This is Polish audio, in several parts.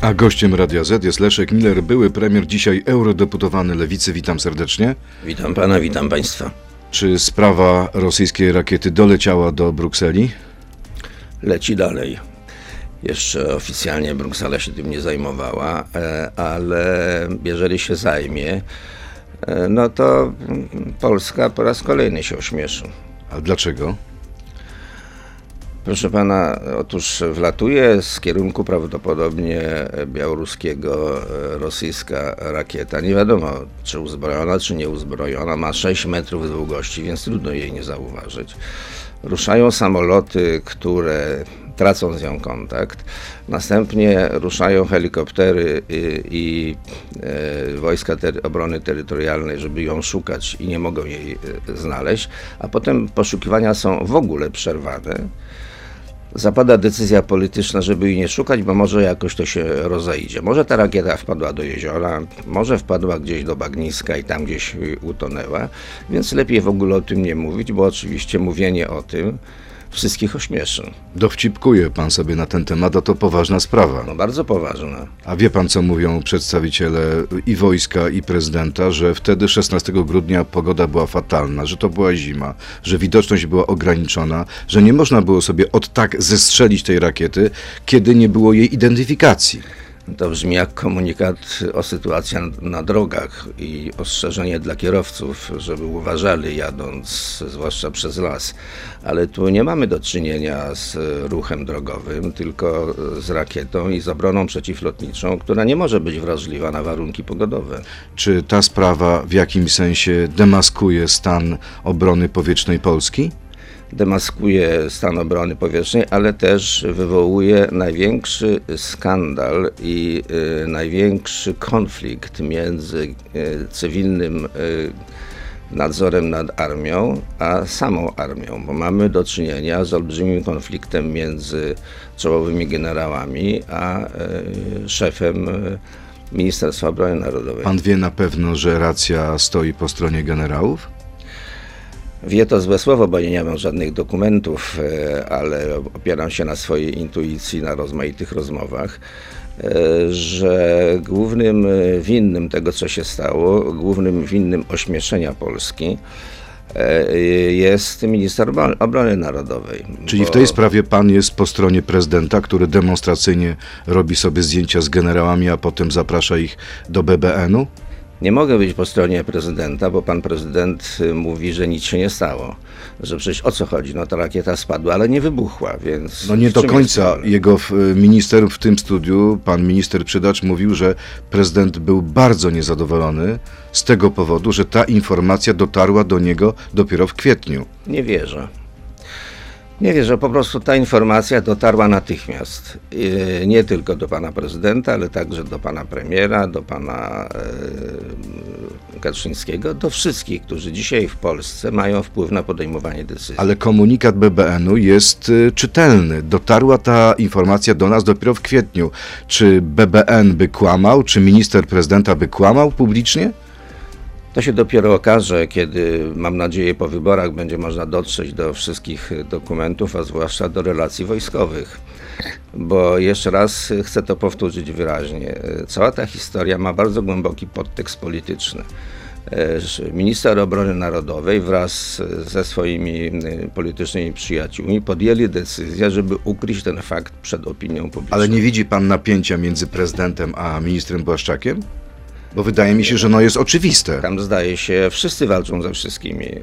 A gościem Radia Z jest Leszek Miller, były premier, dzisiaj eurodeputowany Lewicy. Witam serdecznie. Witam pana, witam państwa. Czy sprawa rosyjskiej rakiety doleciała do Brukseli? Leci dalej. Jeszcze oficjalnie Bruksela się tym nie zajmowała, e, ale jeżeli się zajmie, e, no to Polska po raz kolejny się ośmieszy. A dlaczego? Proszę pana, otóż wlatuje z kierunku prawdopodobnie białoruskiego e, rosyjska rakieta. Nie wiadomo, czy uzbrojona, czy nieuzbrojona. Ma 6 metrów długości, więc trudno jej nie zauważyć. Ruszają samoloty, które tracą z nią kontakt. Następnie ruszają helikoptery i, i e, wojska ter obrony terytorialnej, żeby ją szukać i nie mogą jej e, znaleźć, a potem poszukiwania są w ogóle przerwane zapada decyzja polityczna, żeby jej nie szukać, bo może jakoś to się rozejdzie. Może ta rakieta wpadła do jeziora, może wpadła gdzieś do bagniska i tam gdzieś utonęła, więc lepiej w ogóle o tym nie mówić, bo oczywiście mówienie o tym wszystkich ośmieszy. Dowcipkuje pan sobie na ten temat, a to poważna sprawa. No bardzo poważna. A wie pan, co mówią przedstawiciele i wojska, i prezydenta, że wtedy 16 grudnia pogoda była fatalna, że to była zima, że widoczność była ograniczona, że nie można było sobie od tak zestrzelić tej rakiety, kiedy nie było jej identyfikacji. To brzmi jak komunikat o sytuacji na, drogach i ostrzeżenie dla kierowców, żeby uważali jadąc, zwłaszcza przez las. Ale tu nie mamy do czynienia z ruchem drogowym, tylko z rakietą i z obroną przeciwlotniczą, która nie może być wrażliwa na warunki pogodowe. Czy ta sprawa w jakimś sensie demaskuje stan obrony powietrznej Polski? Demaskuje stan obrony powietrznej, ale też wywołuje największy skandal i y, największy konflikt między y, cywilnym y, nadzorem nad armią, a samą armią, bo mamy do czynienia z olbrzymim konfliktem między czołowymi generałami a szefem Ministerstwa Obrony Narodowej. Pan wie na pewno, że racja stoi po stronie generałów? Wie to złe słowo, bo nie mam żadnych dokumentów, e, ale opieram się na swojej intuicji, na rozmaitych rozmowach, e, że głównym winnym tego, co się stało, głównym winnym ośmieszenia Polski, e, jest minister obrony narodowej. Czyli bo... w tej sprawie pan jest po stronie prezydenta, który demonstracyjnie robi sobie zdjęcia z generałami, a potem zaprasza ich do BBN-u? Nie mogę być po stronie prezydenta, bo pan prezydent y, mówi, że nic się nie stało. Że przecież o co chodzi? No ta rakieta spadła, ale nie wybuchła, więc. No nie do końca. Jego y, minister w tym studiu, pan minister Przydacz, mówił, że prezydent był bardzo niezadowolony z tego powodu, że ta informacja dotarła do niego dopiero w kwietniu. Nie wierzę. Nie wiem, że po prostu ta informacja dotarła natychmiast. Nie tylko do pana prezydenta, ale także do pana premiera, do pana e, Kaczyńskiego, do wszystkich, którzy dzisiaj w Polsce mają wpływ na podejmowanie decyzji. Ale komunikat BBN-u jest e, czytelny. Dotarła ta informacja do nas dopiero w kwietniu. Czy BBN by kłamał, czy minister prezydenta by kłamał publicznie? To się dopiero okaże, kiedy mam nadzieję po wyborach będzie można dotrzeć do wszystkich dokumentów, a zwłaszcza do relacji wojskowych. Bo jeszcze raz chcę to powtórzyć wyraźnie. Cała ta historia ma bardzo głęboki podtekst polityczny. Minister Obrony Narodowej wraz ze swoimi politycznymi przyjaciółmi podjęli decyzję, żeby ukryć ten fakt przed opinią publiczną. Ale nie widzi pan napięcia między prezydentem a ministrem Błaszczakiem? Bo wydaje mi się, że no jest oczywiste. Tam zdaje się, wszyscy walczą ze wszystkimi e,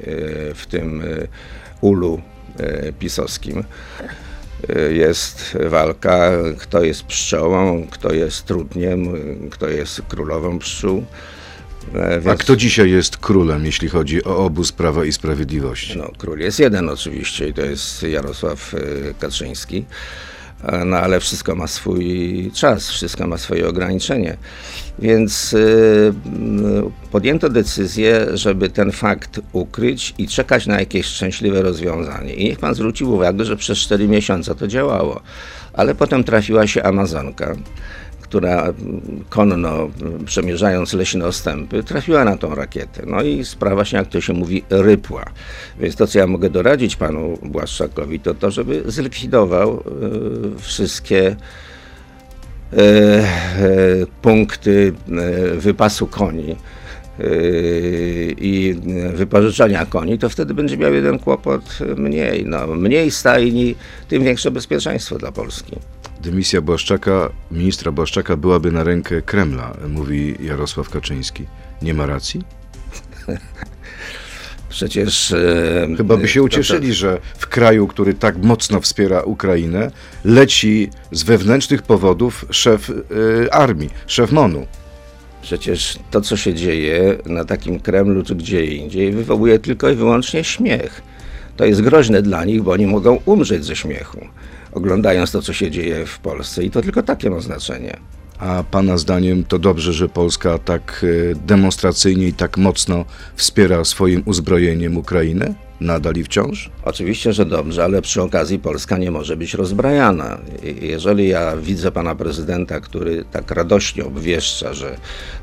w tym e, ulu e, pisowskim. Jest walka, kto jest pszczołą, kto jest trudniem, kto jest królową pszczół. Więc... A kto dzisiaj jest królem, jeśli chodzi o obóz Prawa i Sprawiedliwości? No, król jest jeden oczywiście i to jest Jarosław Kaczyński. No ale wszystko ma swój czas, wszystko ma swoje ograniczenie. Więc y, podjęto decyzję, żeby ten fakt ukryć i czekać na jakieś szczęśliwe rozwiązanie. I niech pan zwrócił uwagę, że przez 4 miesiące to działało. Ale potem trafiła się Amazonka która konno przemierzając leśne ostępy trafiła na tą rakietę. No i sprawa się, jak to się mówi, rypła. Więc to, co ja mogę doradzić panu Błaszczakowi, to to, żeby zlikwidował y, wszystkie e, e, punkty e, wypasu koni e, i wypożyczania koni, to wtedy będzie miał jeden kłopot mniej. No, mniej stajni, tym większe bezpieczeństwo dla Polski. Dymisja Błaszczaka, ministra Błaszczaka byłaby na rękę Kremla, mówi Jarosław Kaczyński. Nie ma racji? Przecież. e, Chyba by się ucieszyli, że w kraju, który tak mocno wspiera Ukrainę, leci z wewnętrznych powodów szef y, armii, szef MONU. Przecież to, co się dzieje na takim Kremlu czy gdzie indziej, wywołuje tylko i wyłącznie śmiech. To jest groźne dla nich, bo oni mogą umrzeć ze śmiechu, oglądając to, co się dzieje w Polsce. I to tylko takie ma znaczenie. A pana zdaniem to dobrze, że Polska tak y, demonstracyjnie i tak mocno wspiera swoim uzbrojeniem Ukrainę? Nadal i wciąż? Oczywiście, że dobrze, ale przy okazji Polska nie może być rozbrajana. Jeżeli ja widzę pana prezydenta, który tak radośnie obwieszcza, że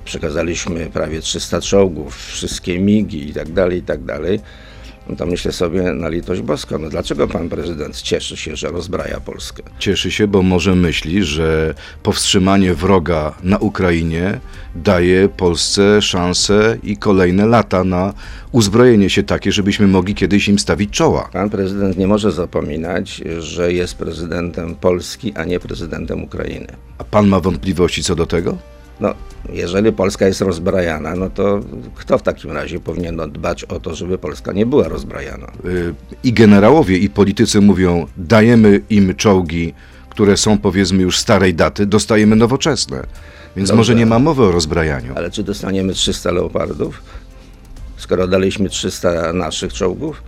przekazaliśmy prawie 300 czołgów, wszystkie migi i tak no to myślę sobie na litość boską, no dlaczego pan prezydent cieszy się, że rozbraja Polskę? Cieszy się, bo może myśli, że powstrzymanie wroga na Ukrainie daje Polsce szansę i kolejne lata na uzbrojenie się takie, żebyśmy mogli kiedyś im stawić czoła. Pan prezydent nie może zapominać, że jest prezydentem Polski, a nie prezydentem Ukrainy. A pan ma wątpliwości co do tego? No, jeżeli Polska jest rozbrajana, no to kto w takim razie powinien dbać o to, żeby Polska nie była rozbrajana? Y, I generałowie, i politycy mówią, dajemy im czołgi, które są powiedzmy już starej daty, dostajemy nowoczesne. Więc Dobrze. może nie ma mowy o rozbrajaniu. Ale czy dostaniemy 300 leopardów? Skoro daliśmy 300 naszych czołgów?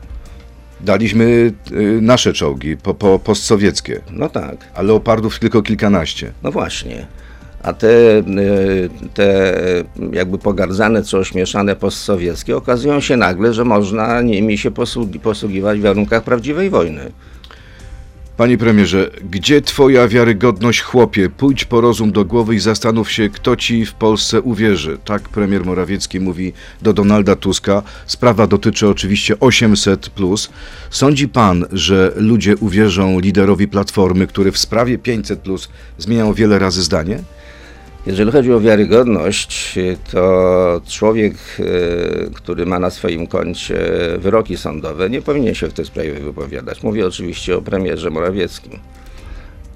Daliśmy y, nasze czołgi, po, po, postsowieckie, No tak, a leopardów tylko kilkanaście. no właśnie. A te, y, te jakby pogardzane czy ośmieszane postsowieckie okazują się nagle, że można nimi się posługi, posługiwać w warunkach prawdziwej wojny. Panie premierze, gdzie twoja wiarygodność, chłopie? Pójdź po rozum do głowy i zastanów się, kto ci w Polsce uwierzy. Tak premier Morawiecki mówi do Donalda Tuska. Sprawa dotyczy oczywiście 800. Sądzi pan, że ludzie uwierzą liderowi Platformy, który w sprawie 500 zmieniał wiele razy zdanie? Jeżeli chodzi o wiarygodność, to człowiek, e, który ma na swoim koncie wyroki sądowe, nie powinien się w tej sprawie wypowiadać. Mówię oczywiście o premierze Morawieckim.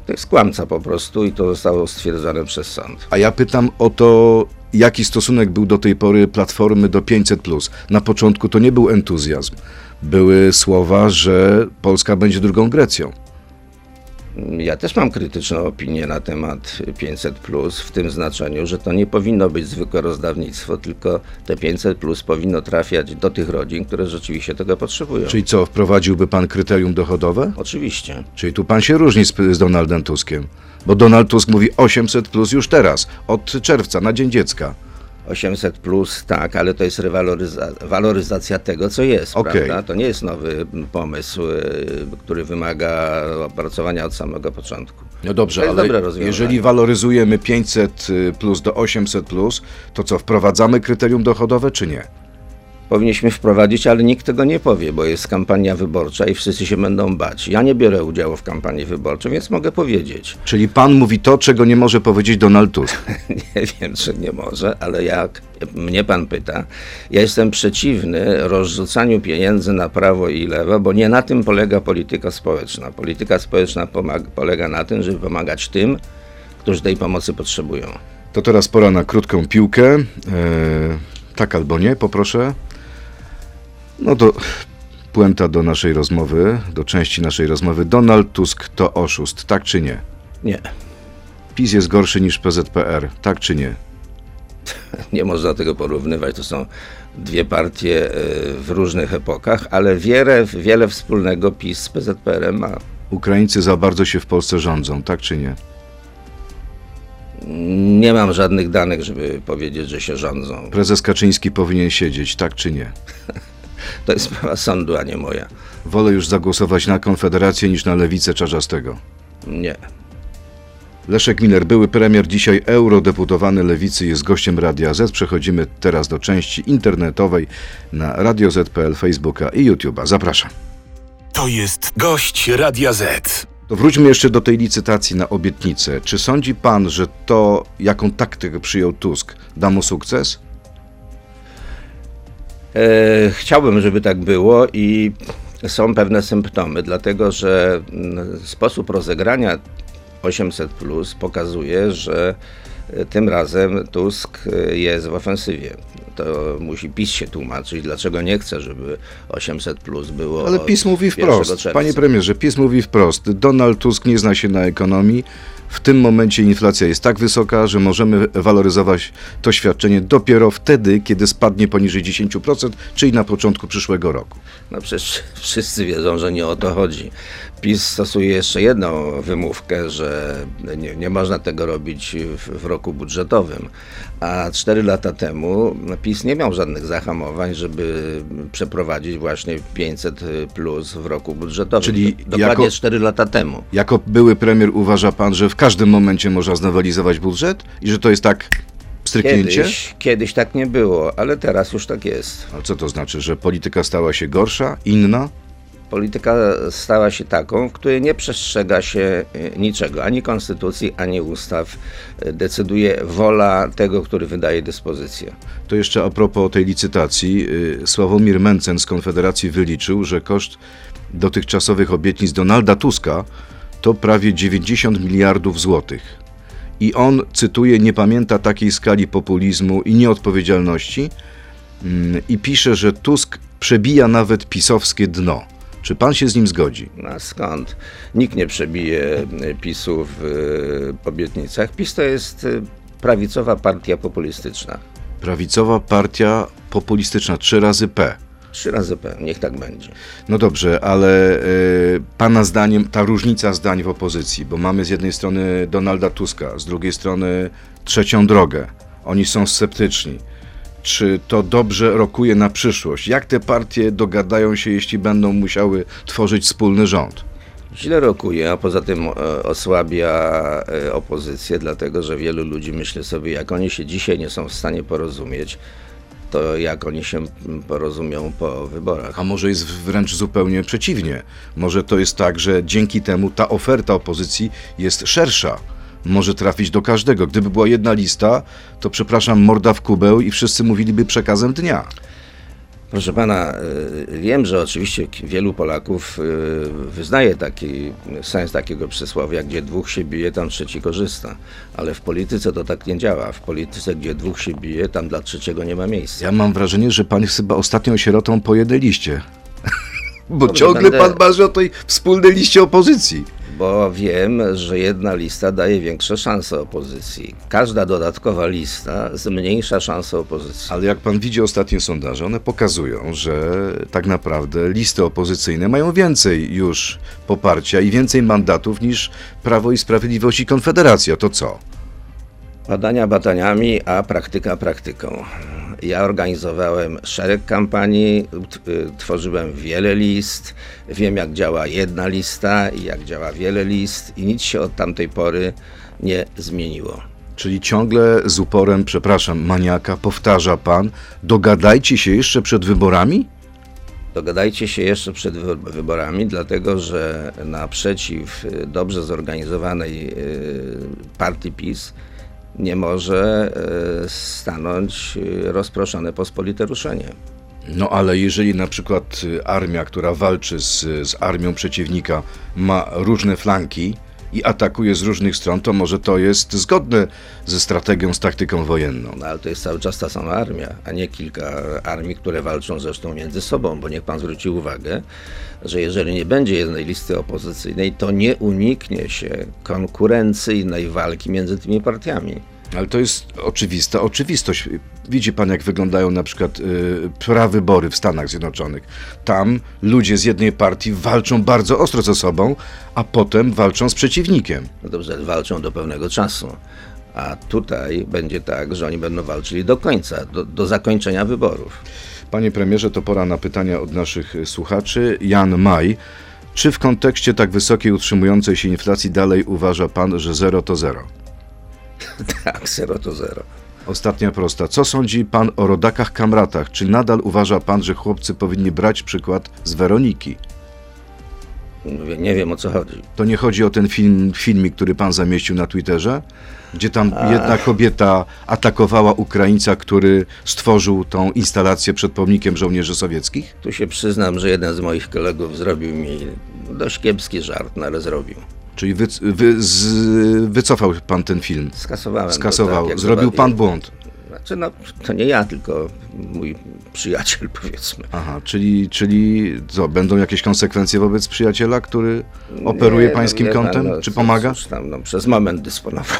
To jest kłamca po prostu i to zostało stwierdzone przez sąd. A ja pytam o to, jaki stosunek był do tej pory Platformy do 500. Na początku to nie był entuzjazm. Były słowa, że Polska będzie drugą Grecją. Ja też mam krytyczną opinię na temat 500, w tym znaczeniu, że to nie powinno być zwykłe rozdawnictwo, tylko te 500 powinno trafiać do tych rodzin, które rzeczywiście tego potrzebują. Czyli co, wprowadziłby pan kryterium dochodowe? Oczywiście. Czyli tu pan się różni z, z Donaldem Tuskiem. Bo Donald Tusk mówi 800 plus już teraz, od czerwca, na Dzień Dziecka. 800 plus, tak, ale to jest rewaloryza- waloryzacja tego, co jest, Okej. prawda? To nie jest nowy pomysł, y, który wymaga opracowania od samego początku. No dobrze, ale jeżeli waloryzujemy 500 plus do 800 plus, to co, wprowadzamy kryterium dochodowe czy nie? Powinniśmy wprowadzić, ale nikt tego nie powie, bo jest kampania wyborcza i wszyscy się będą bać. Ja nie biorę udziału w kampanii wyborczej, więc mogę powiedzieć. Czyli pan mówi to, czego nie może powiedzieć Donald Tusk. Nie wiem, czy nie może, ale jak mnie pan pyta, ja jestem przeciwny rozrzucaniu pieniędzy na prawo i lewo, bo nie na tym polega polityka społeczna. Polityka społeczna polega na tym, żeby pomagać tym, którzy tej pomocy potrzebują. To teraz pora na krótką piłkę. E, tak albo nie, poproszę. No to puenta do naszej rozmowy, do części naszej rozmowy. Donald Tusk to oszust, tak czy nie? Nie, PiS jest gorszy niż PZPR, tak czy nie? nie można tego porównywać. To są dwie partie y, w różnych epokach, ale wiele, wiele wspólnego PiS z PZPR ma. Ukraińcy za bardzo się w Polsce rządzą, tak czy nie? Nie mam żadnych danych, żeby powiedzieć, że się rządzą. Prezes Kaczyński powinien siedzieć, tak czy nie? To jest sprawa sądu, a nie moja. Wolę już zagłosować na Konfederację niż na Lewicę Czarzastego. Nie. Leszek Miller, były premier, dzisiaj eurodeputowany Lewicy, jest gościem Radia Z. Przechodzimy teraz do części internetowej na Radio Z.pl, Facebooka i YouTube'a. Zapraszam. To jest gość Radia Z. To wróćmy jeszcze do tej licytacji na obietnicę. Czy sądzi pan, że to, jaką taktykę przyjął Tusk, da mu sukces? E, chciałbym, żeby tak było i są pewne symptomy, dlatego że mm, sposób rozegrania 800 plus pokazuje, że e, tym razem Tusk e, jest w ofensywie. To musi PiS się tłumaczyć, dlaczego nie chce, żeby 800 plus było. Ale PiS mówi 1 wprost. czerwca. Panie premierze, PiS mówi wprost. Donald Tusk nie zna się na ekonomii. W tym momencie inflacja jest tak wysoka, że możemy waloryzować to świadczenie dopiero wtedy, kiedy spadnie poniżej 10%, czyli na początku przyszłego roku. No przecież wszyscy wiedzą, że nie o to chodzi. PiS stosuje jeszcze jedną wymówkę, że nie, nie można tego robić w, w roku budżetowym. A cztery lata temu PiS nie miał żadnych zahamowań, żeby przeprowadzić właśnie 500 plus w roku budżetowym. Czyli Dokładnie jako- cztery lata temu. Jako były premier uważa pan, że w każdym momencie można znowelizować budżet i że to jest tak stryknięcie? Kiedyś, kiedyś tak nie było, ale teraz już tak jest. A co to znaczy, że polityka stała się gorsza, inna? Polityka stała się taką, w której nie przestrzega się y, niczego, ani konstytucji, ani ustaw. Y, Decyduje wola tego, który wydaje dyspozycję. To jeszcze a propos tej licytacji. y, Sławomir Mencen z Konfederacji wyliczył, że koszt dotychczasowych obietnic Donalda Tuska to prawie 90 miliardów złotych. I on, cytuję, nie pamięta takiej skali populizmu i nieodpowiedzialności mm, i pisze, że Tusk przebija nawet pisowskie dno. Czy pan się z nim zgodzi? No a skąd? Nikt nie przebije y, PiSu w y, obietnicach. PiS to jest y, prawicowa partia populistyczna. Prawicowa partia populistyczna, trzy razy P. Trzy razy P, niech tak będzie. No dobrze, ale e, Pana zdaniem ta różnica zdań w opozycji, bo mamy z jednej strony Donalda Tuska, z drugiej strony trzecią drogę. Oni są sceptyczni. Czy to dobrze rokuje na przyszłość? Jak te partie dogadają się, jeśli będą musiały tworzyć wspólny rząd? Źle rokuje, a poza tym e, osłabia e, opozycję, dlatego że wielu ludzi myśli sobie, jak oni się dzisiaj nie są w stanie porozumieć, to jak oni się porozumią po wyborach. A może jest wręcz zupełnie przeciwnie? Może to jest tak, że dzięki temu ta oferta opozycji jest szersza. Może trafić do każdego. Gdyby była jedna lista, to przepraszam, morda w kubeł i wszyscy mówiliby przekazem dnia. Proszę pana, y, wiem, że oczywiście wielu Polaków y, wyznaje taki sens takiego przysłowia, gdzie dwóch się bije, tam trzeci korzysta. Ale w polityce to tak nie działa. W polityce, gdzie dwóch się bije, tam dla trzeciego nie ma miejsca. Ja mam wrażenie, że pan jest chyba ostatnią sierotą po jednej liście. Bo Dobrze, ciągle będę- pan marzy o tej wspólnej liście opozycji. Bo wiem, że jedna lista daje większe szanse opozycji. Każda dodatkowa lista zmniejsza szanse opozycji. Ale jak pan widzi ostatnie sondaże, one pokazują, że tak naprawdę listy opozycyjne mają więcej już poparcia i więcej mandatów niż Prawo i Sprawiedliwość i Konfederacja. To co? Badania badaniami, a praktyka praktyką. Ja organizowałem szereg kampanii, y, tworzyłem wiele list, wiem jak działa jedna lista i jak działa wiele list i nic się od tamtej pory nie zmieniło. Czyli ciągle z uporem, przepraszam, maniaka, powtarza pan, dogadajcie się jeszcze przed wyborami? Dogadajcie się jeszcze przed wy- wyborami, dlatego że naprzeciw y, dobrze zorganizowanej y, partii PiS nie może y, stanąć y, rozproszone pospolite ruszenie. No ale jeżeli na przykład y, armia, która walczy z, z armią przeciwnika, ma różne flanki i atakuje z różnych stron, to może to jest zgodne ze strategią, z taktyką wojenną. No ale to jest cały czas ta sama armia, a nie kilka armii, które walczą zresztą między sobą, bo niech pan zwróci uwagę, że jeżeli nie będzie jednej listy opozycyjnej, to nie uniknie się konkurencyjnej walki między tymi partiami. Ale to jest oczywista oczywistość. Widzi pan, jak wyglądają na przykład y, prawybory w Stanach Zjednoczonych. Tam ludzie z jednej partii walczą bardzo ostro ze sobą, a potem walczą z przeciwnikiem. No dobrze, walczą do pewnego czasu. A tutaj będzie tak, że oni będą walczyli do końca, do, do zakończenia wyborów. Panie premierze, to pora na pytania od naszych y, słuchaczy. Jan Maj. Czy w kontekście tak wysokiej utrzymującej się inflacji dalej uważa pan, że zero to zero? Tak, zero to zero. Ostatnia prosta. Co sądzi pan o rodakach kamratach? Czy nadal uważa pan, że chłopcy powinni brać przykład z Weroniki? Mówię, nie wiem o co chodzi. To nie chodzi o ten film, filmik, który pan zamieścił na Twitterze? Gdzie tam jedna kobieta atakowała Ukraińca, który stworzył tą instalację przed pomnikiem żołnierzy sowieckich? Tu się przyznam, że jeden z moich kolegów zrobił mi dość kiepski żart, no ale zrobił. Czyli wy, wy, z, wycofał pan ten film? Skasowałem. Skasował. Tak, Zrobił pan błąd. Znaczy, no, to nie ja, tylko mój przyjaciel, powiedzmy. Aha, czyli, czyli co, będą jakieś konsekwencje wobec przyjaciela, który operuje Nie, no, pańskim pan, kontem? no, Czy cóż pomaga? Tam, no, przez moment dysponował.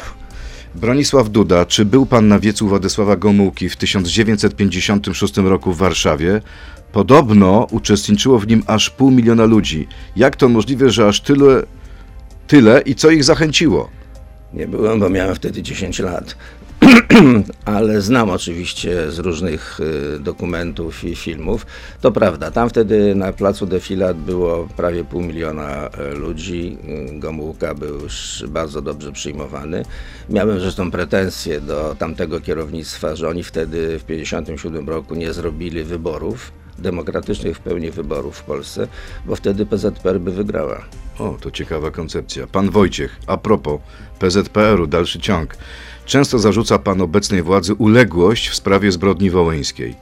Bronisław Duda, czy był pan na wiecu Władysława Gomułki w 1956 roku w Warszawie? Podobno uczestniczyło w nim aż pół miliona ludzi. Jak to możliwe, że aż tyle, tyle i co ich zachęciło? Nie byłem, bo miałem wtedy 10 lat. Ale znam oczywiście z różnych y, dokumentów i filmów. To prawda, tam wtedy na placu Defilat było prawie pół miliona e, ludzi. Y, Gomułka był bardzo dobrze przyjmowany. Miałem zresztą pretensje do tamtego kierownictwa, że oni wtedy w 1957 roku nie zrobili wyborów, demokratycznych w pełni wyborów w Polsce, bo wtedy PZPR by wygrała. O, to ciekawa koncepcja. Pan Wojciech, a propos PZPR-u, dalszy ciąg. Często zarzuca pan obecnej władzy uległość w sprawie zbrodni wołyńskiej.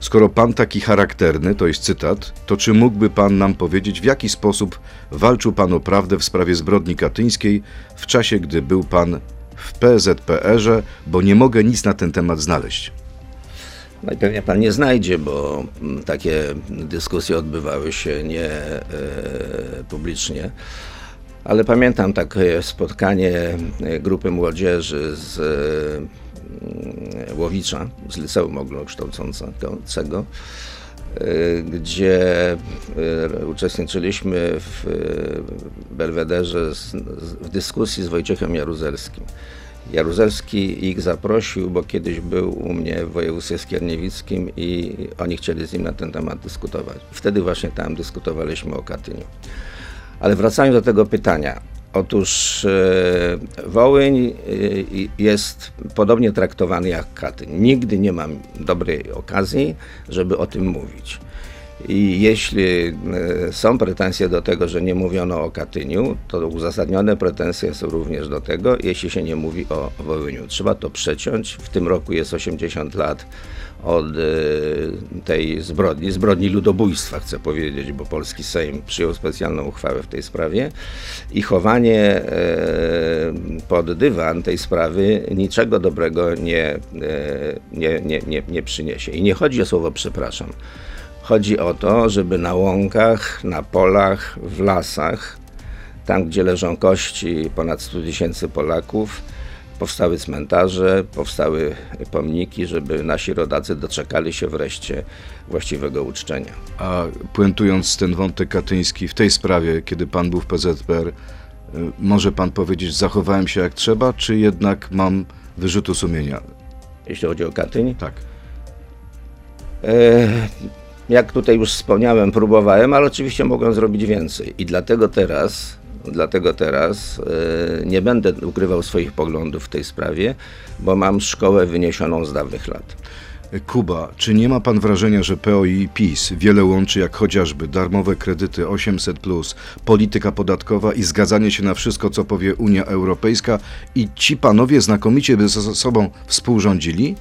Skoro pan taki charakterny, to jest cytat, to czy mógłby pan nam powiedzieć, w jaki sposób walczył pan o prawdę w sprawie zbrodni katyńskiej w czasie, gdy był pan w PZPR-ze, bo nie mogę nic na ten temat znaleźć. I pewnie pan nie znajdzie, bo mm, takie dyskusje odbywały się nie e, publicznie. Ale pamiętam takie spotkanie e, grupy młodzieży z e, Łowicza, z liceum ogólnokształcącego, gdzie uczestniczyliśmy w Belwederze w dyskusji z Wojciechem Jaruzelskim. Jaruzelski ich zaprosił, bo kiedyś był u mnie w województwie skierniewickim i oni chcieli z nim na ten temat dyskutować. Wtedy właśnie tam dyskutowaliśmy o Katyniu. Ale wracając do tego pytania. Otóż e, Wołyń e, jest podobnie traktowany jak Katyń. Nigdy nie mam dobrej okazji, żeby o tym mówić. I jeśli e, są pretensje do tego, że nie mówiono o Katyniu, to uzasadnione pretensje są również do tego, jeśli się nie mówi o Wołyniu. Trzeba to przeciąć. W tym roku jest 80 lat od e, tej zbrodni, zbrodni ludobójstwa, chcę powiedzieć, bo polski Sejm przyjął specjalną uchwałę w tej sprawie i chowanie e, pod dywan tej sprawy niczego dobrego nie, nie, nie, nie, nie przyniesie. I nie chodzi o słowo przepraszam. Chodzi o to, żeby na łąkach, na polach, w lasach, tam gdzie leżą kości ponad 100 tysięcy Polaków, powstały cmentarze, powstały pomniki, żeby nasi rodacy doczekali się wreszcie właściwego uczczenia. A puentując ten wątek katyński w tej sprawie, kiedy pan był w PZPR, y, może pan powiedzieć, zachowałem się jak trzeba, czy jednak mam wyrzutu sumienia? Jeśli chodzi o Katyń, Tak. E, Jak tutaj już wspomniałem, próbowałem, ale oczywiście mogłem zrobić więcej. I dlatego teraz, dlatego teraz e, nie będę ukrywał swoich poglądów w tej sprawie, bo mam szkołę wyniesioną z dawnych lat. Kuba, czy nie ma pan wrażenia, że PO i PiS wiele łączy, jak chociażby darmowe kredyty 800, polityka podatkowa i zgadzanie się na wszystko, co powie Unia Europejska, i ci panowie znakomicie by ze sobą współrządzili?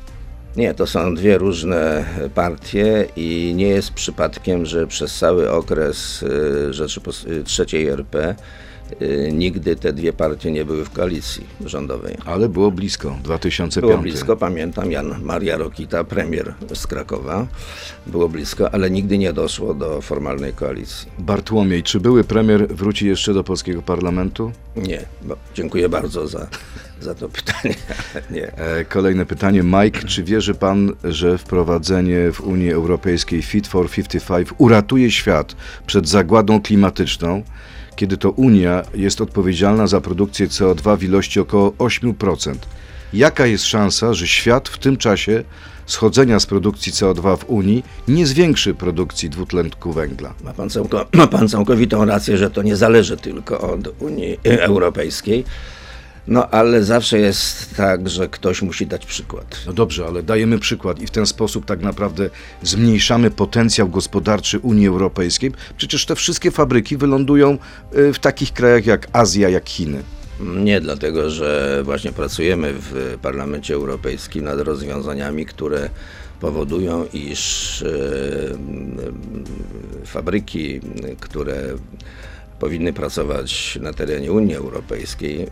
Nie, to są dwie różne partie i nie jest przypadkiem, że przez cały okres y, Rzeczypos- y, trzeciej RP nigdy te dwie partie nie były w koalicji rządowej. Ale było blisko, 2005. Było blisko, pamiętam, Jan Maria Rokita, premier z Krakowa, było blisko, ale nigdy nie doszło do formalnej koalicji. Bartłomiej, czy były premier wróci jeszcze do polskiego parlamentu? Nie, bo dziękuję bardzo za, za to pytanie. nie. E, Kolejne pytanie. Mike, czy wierzy pan, że wprowadzenie w Unii Europejskiej Fit for 55 uratuje świat przed zagładą klimatyczną, kiedy to Unia jest odpowiedzialna za produkcję CO2 w ilości około 8%? Jaka jest szansa, że świat w tym czasie schodzenia z produkcji CO2 w Unii nie zwiększy produkcji dwutlenku węgla? Ma pan, ma pan całkowitą rację, że to nie zależy tylko od Unii Europejskiej. No ale zawsze jest tak, że ktoś musi dać przykład. No dobrze, ale dajemy przykład i w ten sposób tak naprawdę zmniejszamy potencjał gospodarczy Unii Europejskiej. Przecież te wszystkie fabryki wylądują y, w takich krajach jak Azja, jak Chiny. Nie dlatego, że właśnie pracujemy w Parlamencie Europejskim nad rozwiązaniami, które powodują, iż e, e, fabryki, które powinny pracować na terenie Unii Europejskiej,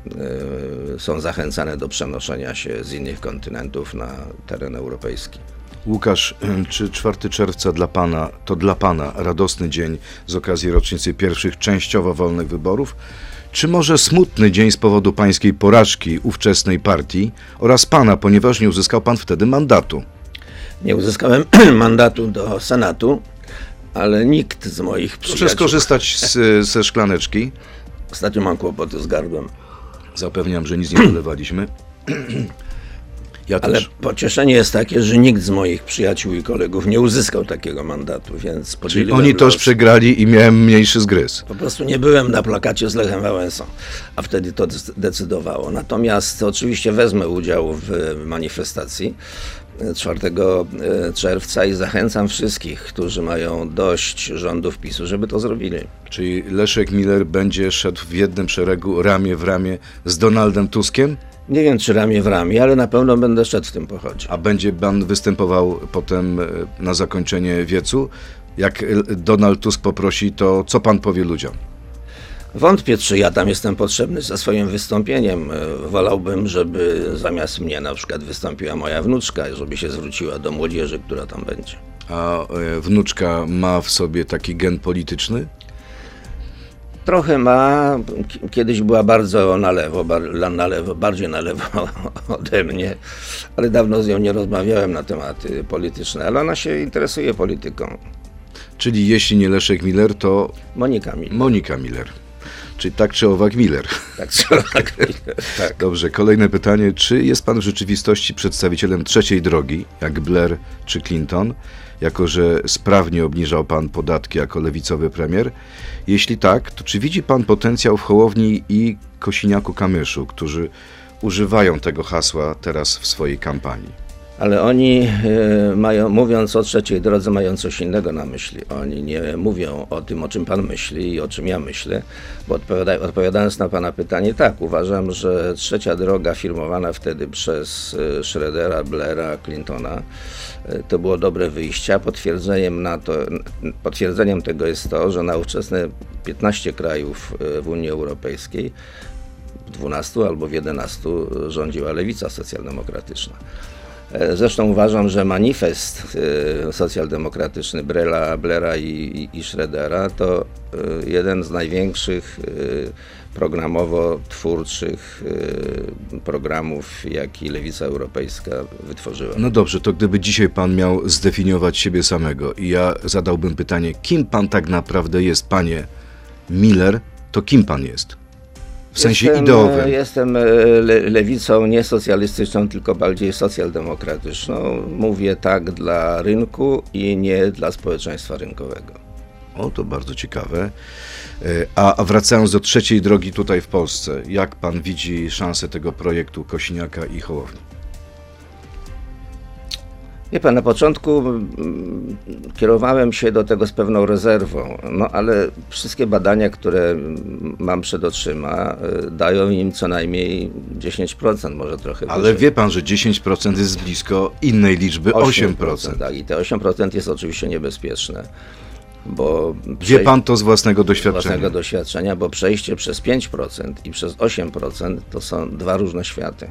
e, są zachęcane do przenoszenia się z innych kontynentów na teren europejski. Łukasz, czy 4 czerwca dla Pana to dla Pana radosny dzień z okazji rocznicy pierwszych częściowo wolnych wyborów? Czy może smutny dzień z powodu pańskiej porażki ówczesnej partii oraz Pana, ponieważ nie uzyskał Pan wtedy mandatu? Nie uzyskałem mandatu do Senatu, ale nikt z moich Proszę przyjaciół... skorzystać z, ze szklaneczki. Ostatnio mam kłopoty z gardłem. Zapewniam, że nic nie dolewaliśmy. Ja Ale pocieszenie jest takie, że nikt z moich przyjaciół i kolegów nie uzyskał takiego mandatu, więc Czyli oni też przegrali i miałem mniejszy zgryz. Po prostu nie byłem na plakacie z Lechem Wałęsą, a wtedy to dec- decydowało. Natomiast oczywiście wezmę udział w manifestacji 4 e, czerwca i zachęcam wszystkich, którzy mają dość rządów PiSu, żeby to zrobili. Czyli Leszek Miller będzie szedł w jednym szeregu ramię w ramię z Donaldem Tuskiem, Nie wiem, czy ramię w ramię, ale na pewno będę szedł w tym pochodzie. a będzie pan występował potem e, na zakończenie wiecu. Jak e, Donald Tusk poprosi, to co pan powie ludziom? Wątpię, czy ja tam jestem potrzebny ze swoim wystąpieniem. E, Wolałbym, żeby zamiast mnie na przykład wystąpiła moja wnuczka, żeby się zwróciła do młodzieży, która tam będzie. A e, wnuczka ma w sobie taki gen polityczny? Trochę ma, kiedyś była bardzo na lewo, na lewo, bardziej na lewo ode mnie, ale dawno z nią nie rozmawiałem na tematy polityczne, ale ona się interesuje polityką. Czyli jeśli nie Leszek Miller, to Monika mi. Monika Miller. Czyli tak czy owak Miller. Tak, trzeba tak. tak. Dobrze, kolejne pytanie. Czy jest pan w rzeczywistości przedstawicielem trzeciej drogi, jak Blair czy Clinton, jako że sprawnie obniżał pan podatki jako lewicowy premier? Jeśli tak, to czy widzi pan potencjał w Hołowni i Kosiniaku-Kamyszu, którzy używają tego hasła teraz w swojej kampanii? Ale oni e, mają, mówiąc o trzeciej drodze, mają coś innego na myśli. Oni nie mówią o tym, o czym pan myśli i o czym ja myślę, bo odpowiada, odpowiadając na pana pytanie, tak, uważam, że trzecia droga firmowana wtedy przez e, Schroedera, Blaira, Clintona, e, to było dobre wyjście, potwierdzeniem, na to, potwierdzeniem tego jest to, że na ówczesne 15 krajów w Unii Europejskiej w 12 albo w 11 rządziła lewica socjaldemokratyczna. E, Zresztą uważam, że manifest e, socjaldemokratyczny Brela, Blera i, i, i Schroedera to e, jeden z największych programowo-twórczych e, programów, jaki lewica europejska wytworzyła. No dobrze, to gdyby dzisiaj pan miał zdefiniować siebie samego i ja zadałbym pytanie, kim pan tak naprawdę jest, panie Miller, to kim pan jest? W sensie jestem, ideowym. e, Jestem e, le, lewicą nie socjalistyczną, tylko bardziej socjaldemokratyczną. Mówię tak dla rynku i nie dla społeczeństwa rynkowego. O, to bardzo ciekawe. E, A, wracając do trzeciej drogi tutaj w Polsce, jak pan widzi szansę tego projektu Kosiniaka i Hołowni? Wie pan, na początku mm, kierowałem się do tego z pewną rezerwą, no ale wszystkie badania, które mam przed oczyma, y, dają im co najmniej 10%, może trochę Ale wyżej. wie pan, że 10% jest blisko innej liczby 8%. Tak, i te 8% jest oczywiście niebezpieczne, bo Wie pan to z własnego z doświadczenia. własnego doświadczenia, bo przejście przez 5% i przez 8% to są dwa różne światy.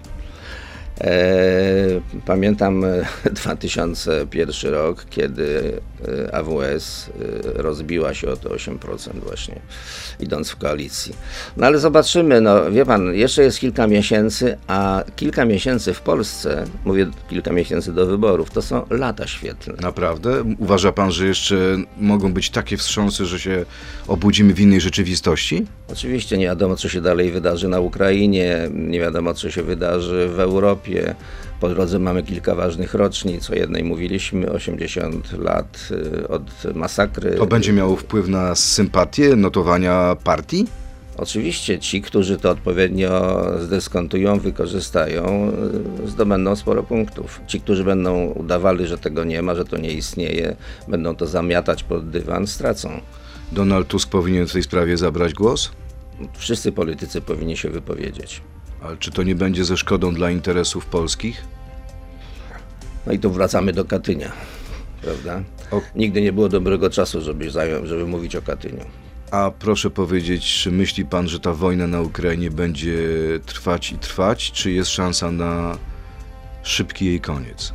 E, Pamiętam e, 2001 rok, kiedy e, AWS e, rozbiła się o te 8% właśnie, idąc w koalicji. No ale zobaczymy, no wie pan, jeszcze jest kilka miesięcy, a kilka miesięcy w Polsce, mówię kilka miesięcy do wyborów, to są lata świetlne. Naprawdę? Uważa pan, że jeszcze mogą być takie wstrząsy, że się obudzimy w innej rzeczywistości? Oczywiście nie wiadomo, co się dalej wydarzy na Ukrainie, nie wiadomo, co się wydarzy w Europie. Po drodze mamy kilka ważnych rocznic. O jednej mówiliśmy, 80 lat y, od masakry. To będzie miało wpływ na sympatię, notowania partii? Oczywiście ci, którzy to odpowiednio zdyskontują, wykorzystają, y, zdobędą sporo punktów. Ci, którzy będą udawali, że tego nie ma, że to nie istnieje, będą to zamiatać pod dywan, stracą. Donald Tusk powinien w tej sprawie zabrać głos? Wszyscy politycy powinni się wypowiedzieć. Ale czy to nie będzie ze szkodą dla interesów polskich? No i tu wracamy do Katynia, prawda? O- Nigdy nie było dobrego czasu, żeby, zająć, żeby mówić o Katyniu. A proszę powiedzieć, czy myśli pan, że ta wojna na Ukrainie będzie trwać i trwać, czy jest szansa na szybki jej koniec?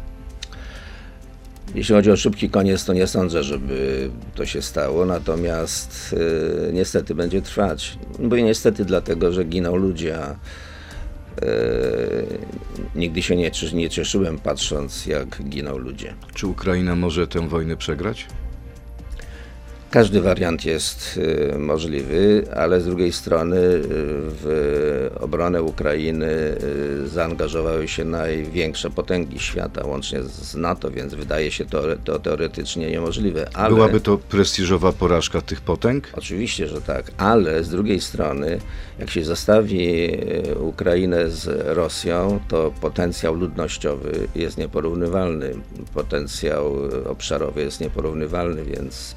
Jeśli chodzi o szybki koniec, to nie sądzę, żeby to się stało, natomiast y, niestety będzie trwać. Bo niestety dlatego, że giną ludzie, a nigdy się nie, nie cieszyłem patrząc, jak giną ludzie. Czy Ukraina może tę wojnę przegrać? Każdy wariant jest y, możliwy, ale z drugiej strony y, w obronę Ukrainy y, zaangażowały się największe potęgi świata, łącznie z NATO, więc wydaje się to, to teoretycznie niemożliwe. Ale... Byłaby to prestiżowa porażka tych potęg? Oczywiście, że tak, ale z drugiej strony, jak się zestawi Ukrainę z Rosją, to potencjał ludnościowy jest nieporównywalny, potencjał obszarowy jest nieporównywalny, więc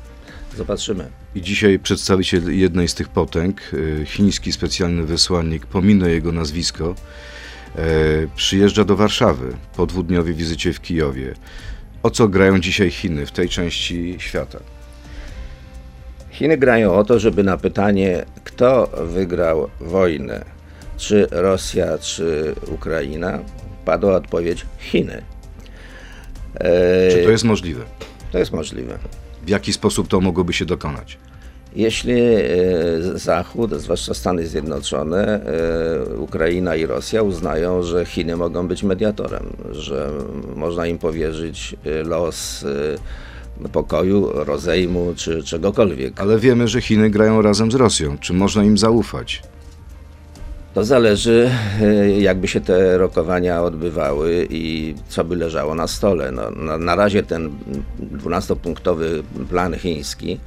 zobaczymy. I dzisiaj przedstawiciel jednej z tych potęg, y, chiński specjalny wysłannik, pominę jego nazwisko, e, przyjeżdża do Warszawy po dwudniowej wizycie w Kijowie. O co grają dzisiaj Chiny w tej części świata? Chiny grają o to, żeby na pytanie, kto wygrał wojnę, czy Rosja, czy Ukraina, padła odpowiedź Chiny. E, Czy to jest możliwe? to jest możliwe. W jaki sposób to mogłoby się dokonać? Jeśli e, Zachód, zwłaszcza Stany Zjednoczone, e, Ukraina i Rosja uznają, że Chiny mogą być mediatorem, że można im powierzyć e, los pokoju, rozejmu czy czegokolwiek. Ale wiemy, że Chiny grają razem z Rosją. Czy można im zaufać? To zależy, e, jakby się te rokowania odbywały i co by leżało na stole. No, na, na razie ten 12-punktowy plan chiński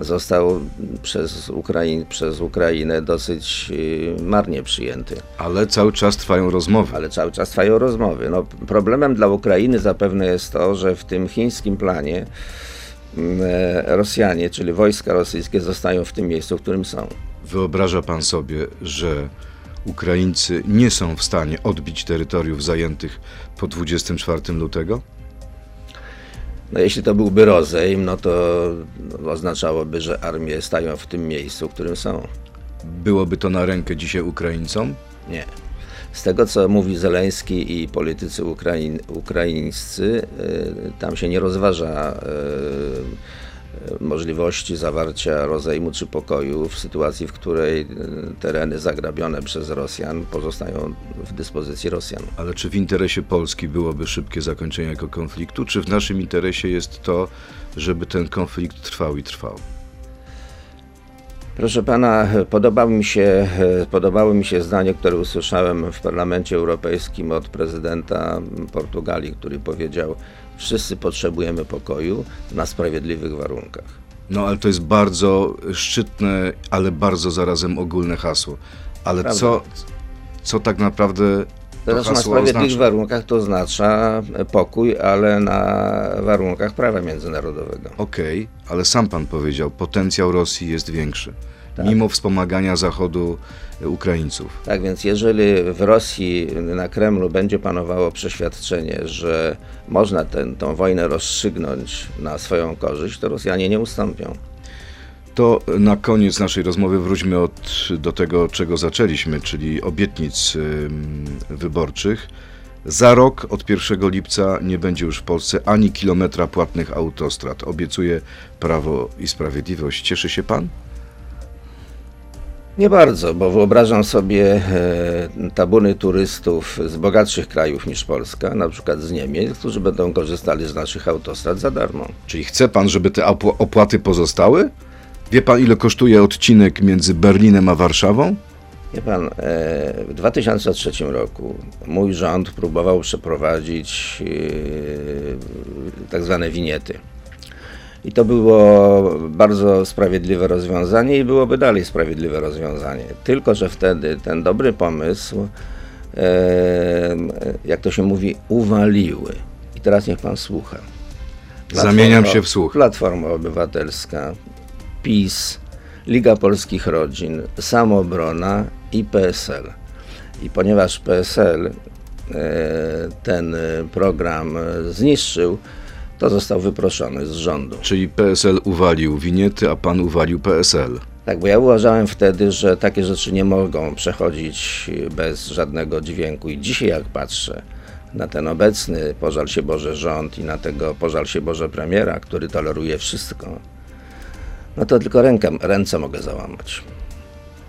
został przez, Ukrain, przez Ukrainę dosyć e, marnie przyjęty. Ale cały czas trwają rozmowy. Ale cały czas trwają rozmowy. No, problemem dla Ukrainy zapewne jest to, że w tym chińskim planie mm, e, Rosjanie, czyli wojska rosyjskie, zostają w tym miejscu, w którym są. Wyobraża pan sobie, że Ukraińcy nie są w stanie odbić terytoriów zajętych po 24 lutego? No, jeśli to byłby rozejm, no to oznaczałoby, że armie stają w tym miejscu, w którym są. Byłoby to na rękę dzisiaj Ukraińcom? Nie. Z tego, co mówi Zeleński i politycy ukraiń, ukraińscy, y, tam się nie rozważa y, możliwości zawarcia rozejmu czy pokoju w sytuacji, w której y, tereny zagrabione przez Rosjan pozostają w dyspozycji Rosjan. Ale czy w interesie Polski byłoby szybkie zakończenie tego konfliktu, czy w naszym interesie jest to, żeby ten konflikt trwał i trwał? Proszę pana, podobało mi, się, podobało mi się zdanie, które usłyszałem w Parlamencie Europejskim od prezydenta Portugalii, który powiedział: Wszyscy potrzebujemy pokoju na sprawiedliwych warunkach. No ale to jest bardzo szczytne, ale bardzo zarazem ogólne hasło. Ale Prawda. co, co tak naprawdę Teraz na sprawiedliwych oznacza? warunkach to oznacza pokój, ale na warunkach prawa międzynarodowego. Okej, ale sam pan powiedział, potencjał Rosji jest większy. Tak. Mimo wspomagania Zachodu e, Ukraińców. Tak więc, jeżeli w Rosji na Kremlu będzie panowało przeświadczenie, że można tę wojnę rozstrzygnąć na swoją korzyść, to Rosjanie nie ustąpią. To na koniec naszej rozmowy wróćmy od, do tego, czego zaczęliśmy, czyli obietnic wyborczych. Za rok, od 1 lipca, nie będzie już w Polsce ani kilometra płatnych autostrad. Obiecuje Prawo i Sprawiedliwość. Cieszy się pan? Nie bardzo, bo wyobrażam sobie e, tabuny turystów z bogatszych krajów niż Polska, na przykład z Niemiec, którzy będą korzystali z naszych autostrad za darmo. Czyli chce pan, żeby te opł- opłaty pozostały? Wie pan, ile kosztuje odcinek między Berlinem a Warszawą? Wie pan, e, w 2003 roku mój rząd próbował przeprowadzić e, tak zwane winiety. I to było bardzo sprawiedliwe rozwiązanie i byłoby dalej sprawiedliwe rozwiązanie. Tylko, że wtedy ten dobry pomysł, jak to się mówi, uwaliły. I teraz niech pan słucha. Zamieniam się w słuch. Platforma Obywatelska, PiS, Liga Polskich Rodzin, Samoobrona i PSL. I ponieważ PSL e, ten program zniszczył, to został wyproszony z rządu. Czyli PSL uwalił winiety, a pan uwalił PSL. Tak, bo ja uważałem wtedy, że takie rzeczy nie mogą przechodzić bez żadnego dźwięku. I dzisiaj, jak patrzę na ten obecny pożal się Boże rząd i na tego pożal się Boże premiera, który toleruje wszystko, no to tylko rękę, ręce mogę załamać.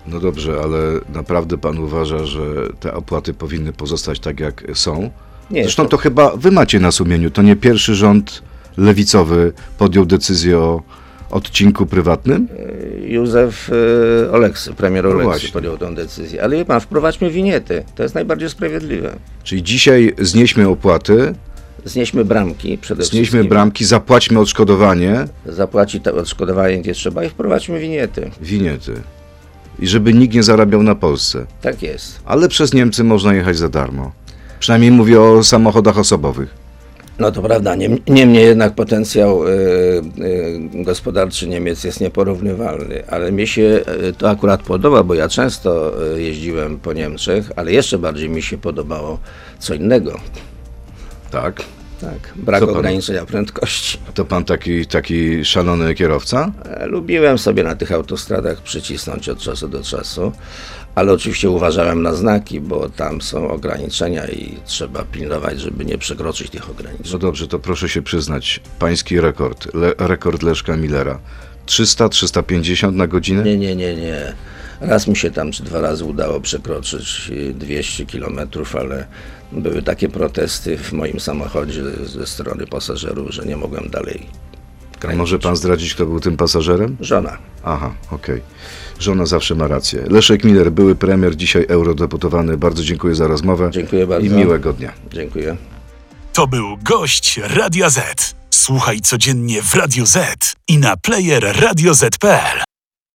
No dobrze, ale naprawdę pan uważa, że te opłaty powinny pozostać tak, jak są? Nie, Zresztą to chyba wy macie na sumieniu. To nie pierwszy rząd lewicowy podjął decyzję o odcinku prywatnym? Józef y, Oleksy, premier No Oleksy właśnie. podjął tę decyzję. Ale wie pan, wprowadźmy winiety. To jest najbardziej sprawiedliwe. Czyli dzisiaj znieśmy opłaty, Znieśmy bramki przede znieśmy wszystkim. bramki, zapłaćmy odszkodowanie, Zapłaci to odszkodowanie, gdzie trzeba i wprowadźmy winiety. winiety. I żeby nikt nie zarabiał na Polsce. Tak jest. Ale przez Niemcy można jechać za darmo. Przynajmniej mówię o samochodach osobowych. No to prawda, Niem- niemniej jednak potencjał y, y, gospodarczy Niemiec jest nieporównywalny, ale mi się y, to akurat podoba, bo ja często jeździłem po Niemczech, ale jeszcze bardziej mi się podobało co innego. Tak. Tak, brak Co pan- ograniczenia prędkości. To pan taki, taki szalony kierowca? E, Lubiłem sobie na tych autostradach przycisnąć od czasu do czasu, ale oczywiście uważałem na znaki, bo tam są ograniczenia i trzeba pilnować, żeby nie przekroczyć tych ograniczeń. No dobrze, to proszę się przyznać. Pański rekord, le, rekord Leszka Millera. 300-350 na godzinę? Nie, nie, nie, nie. Raz mi się tam czy dwa razy udało przekroczyć y, 200 kilometrów, ale były takie protesty w moim samochodzie ze strony pasażerów, że nie mogłem dalej. A może pan zdradzić, kto był tym pasażerem? Żona. Aha, okej. Żona zawsze ma rację. Leszek Miller, były premier, dzisiaj eurodeputowany. Bardzo dziękuję za rozmowę. Dziękuję bardzo. I miłego dnia. Dziękuję. To był gość Radia Z. Słuchaj codziennie w Radio Z i na player radioz.pl.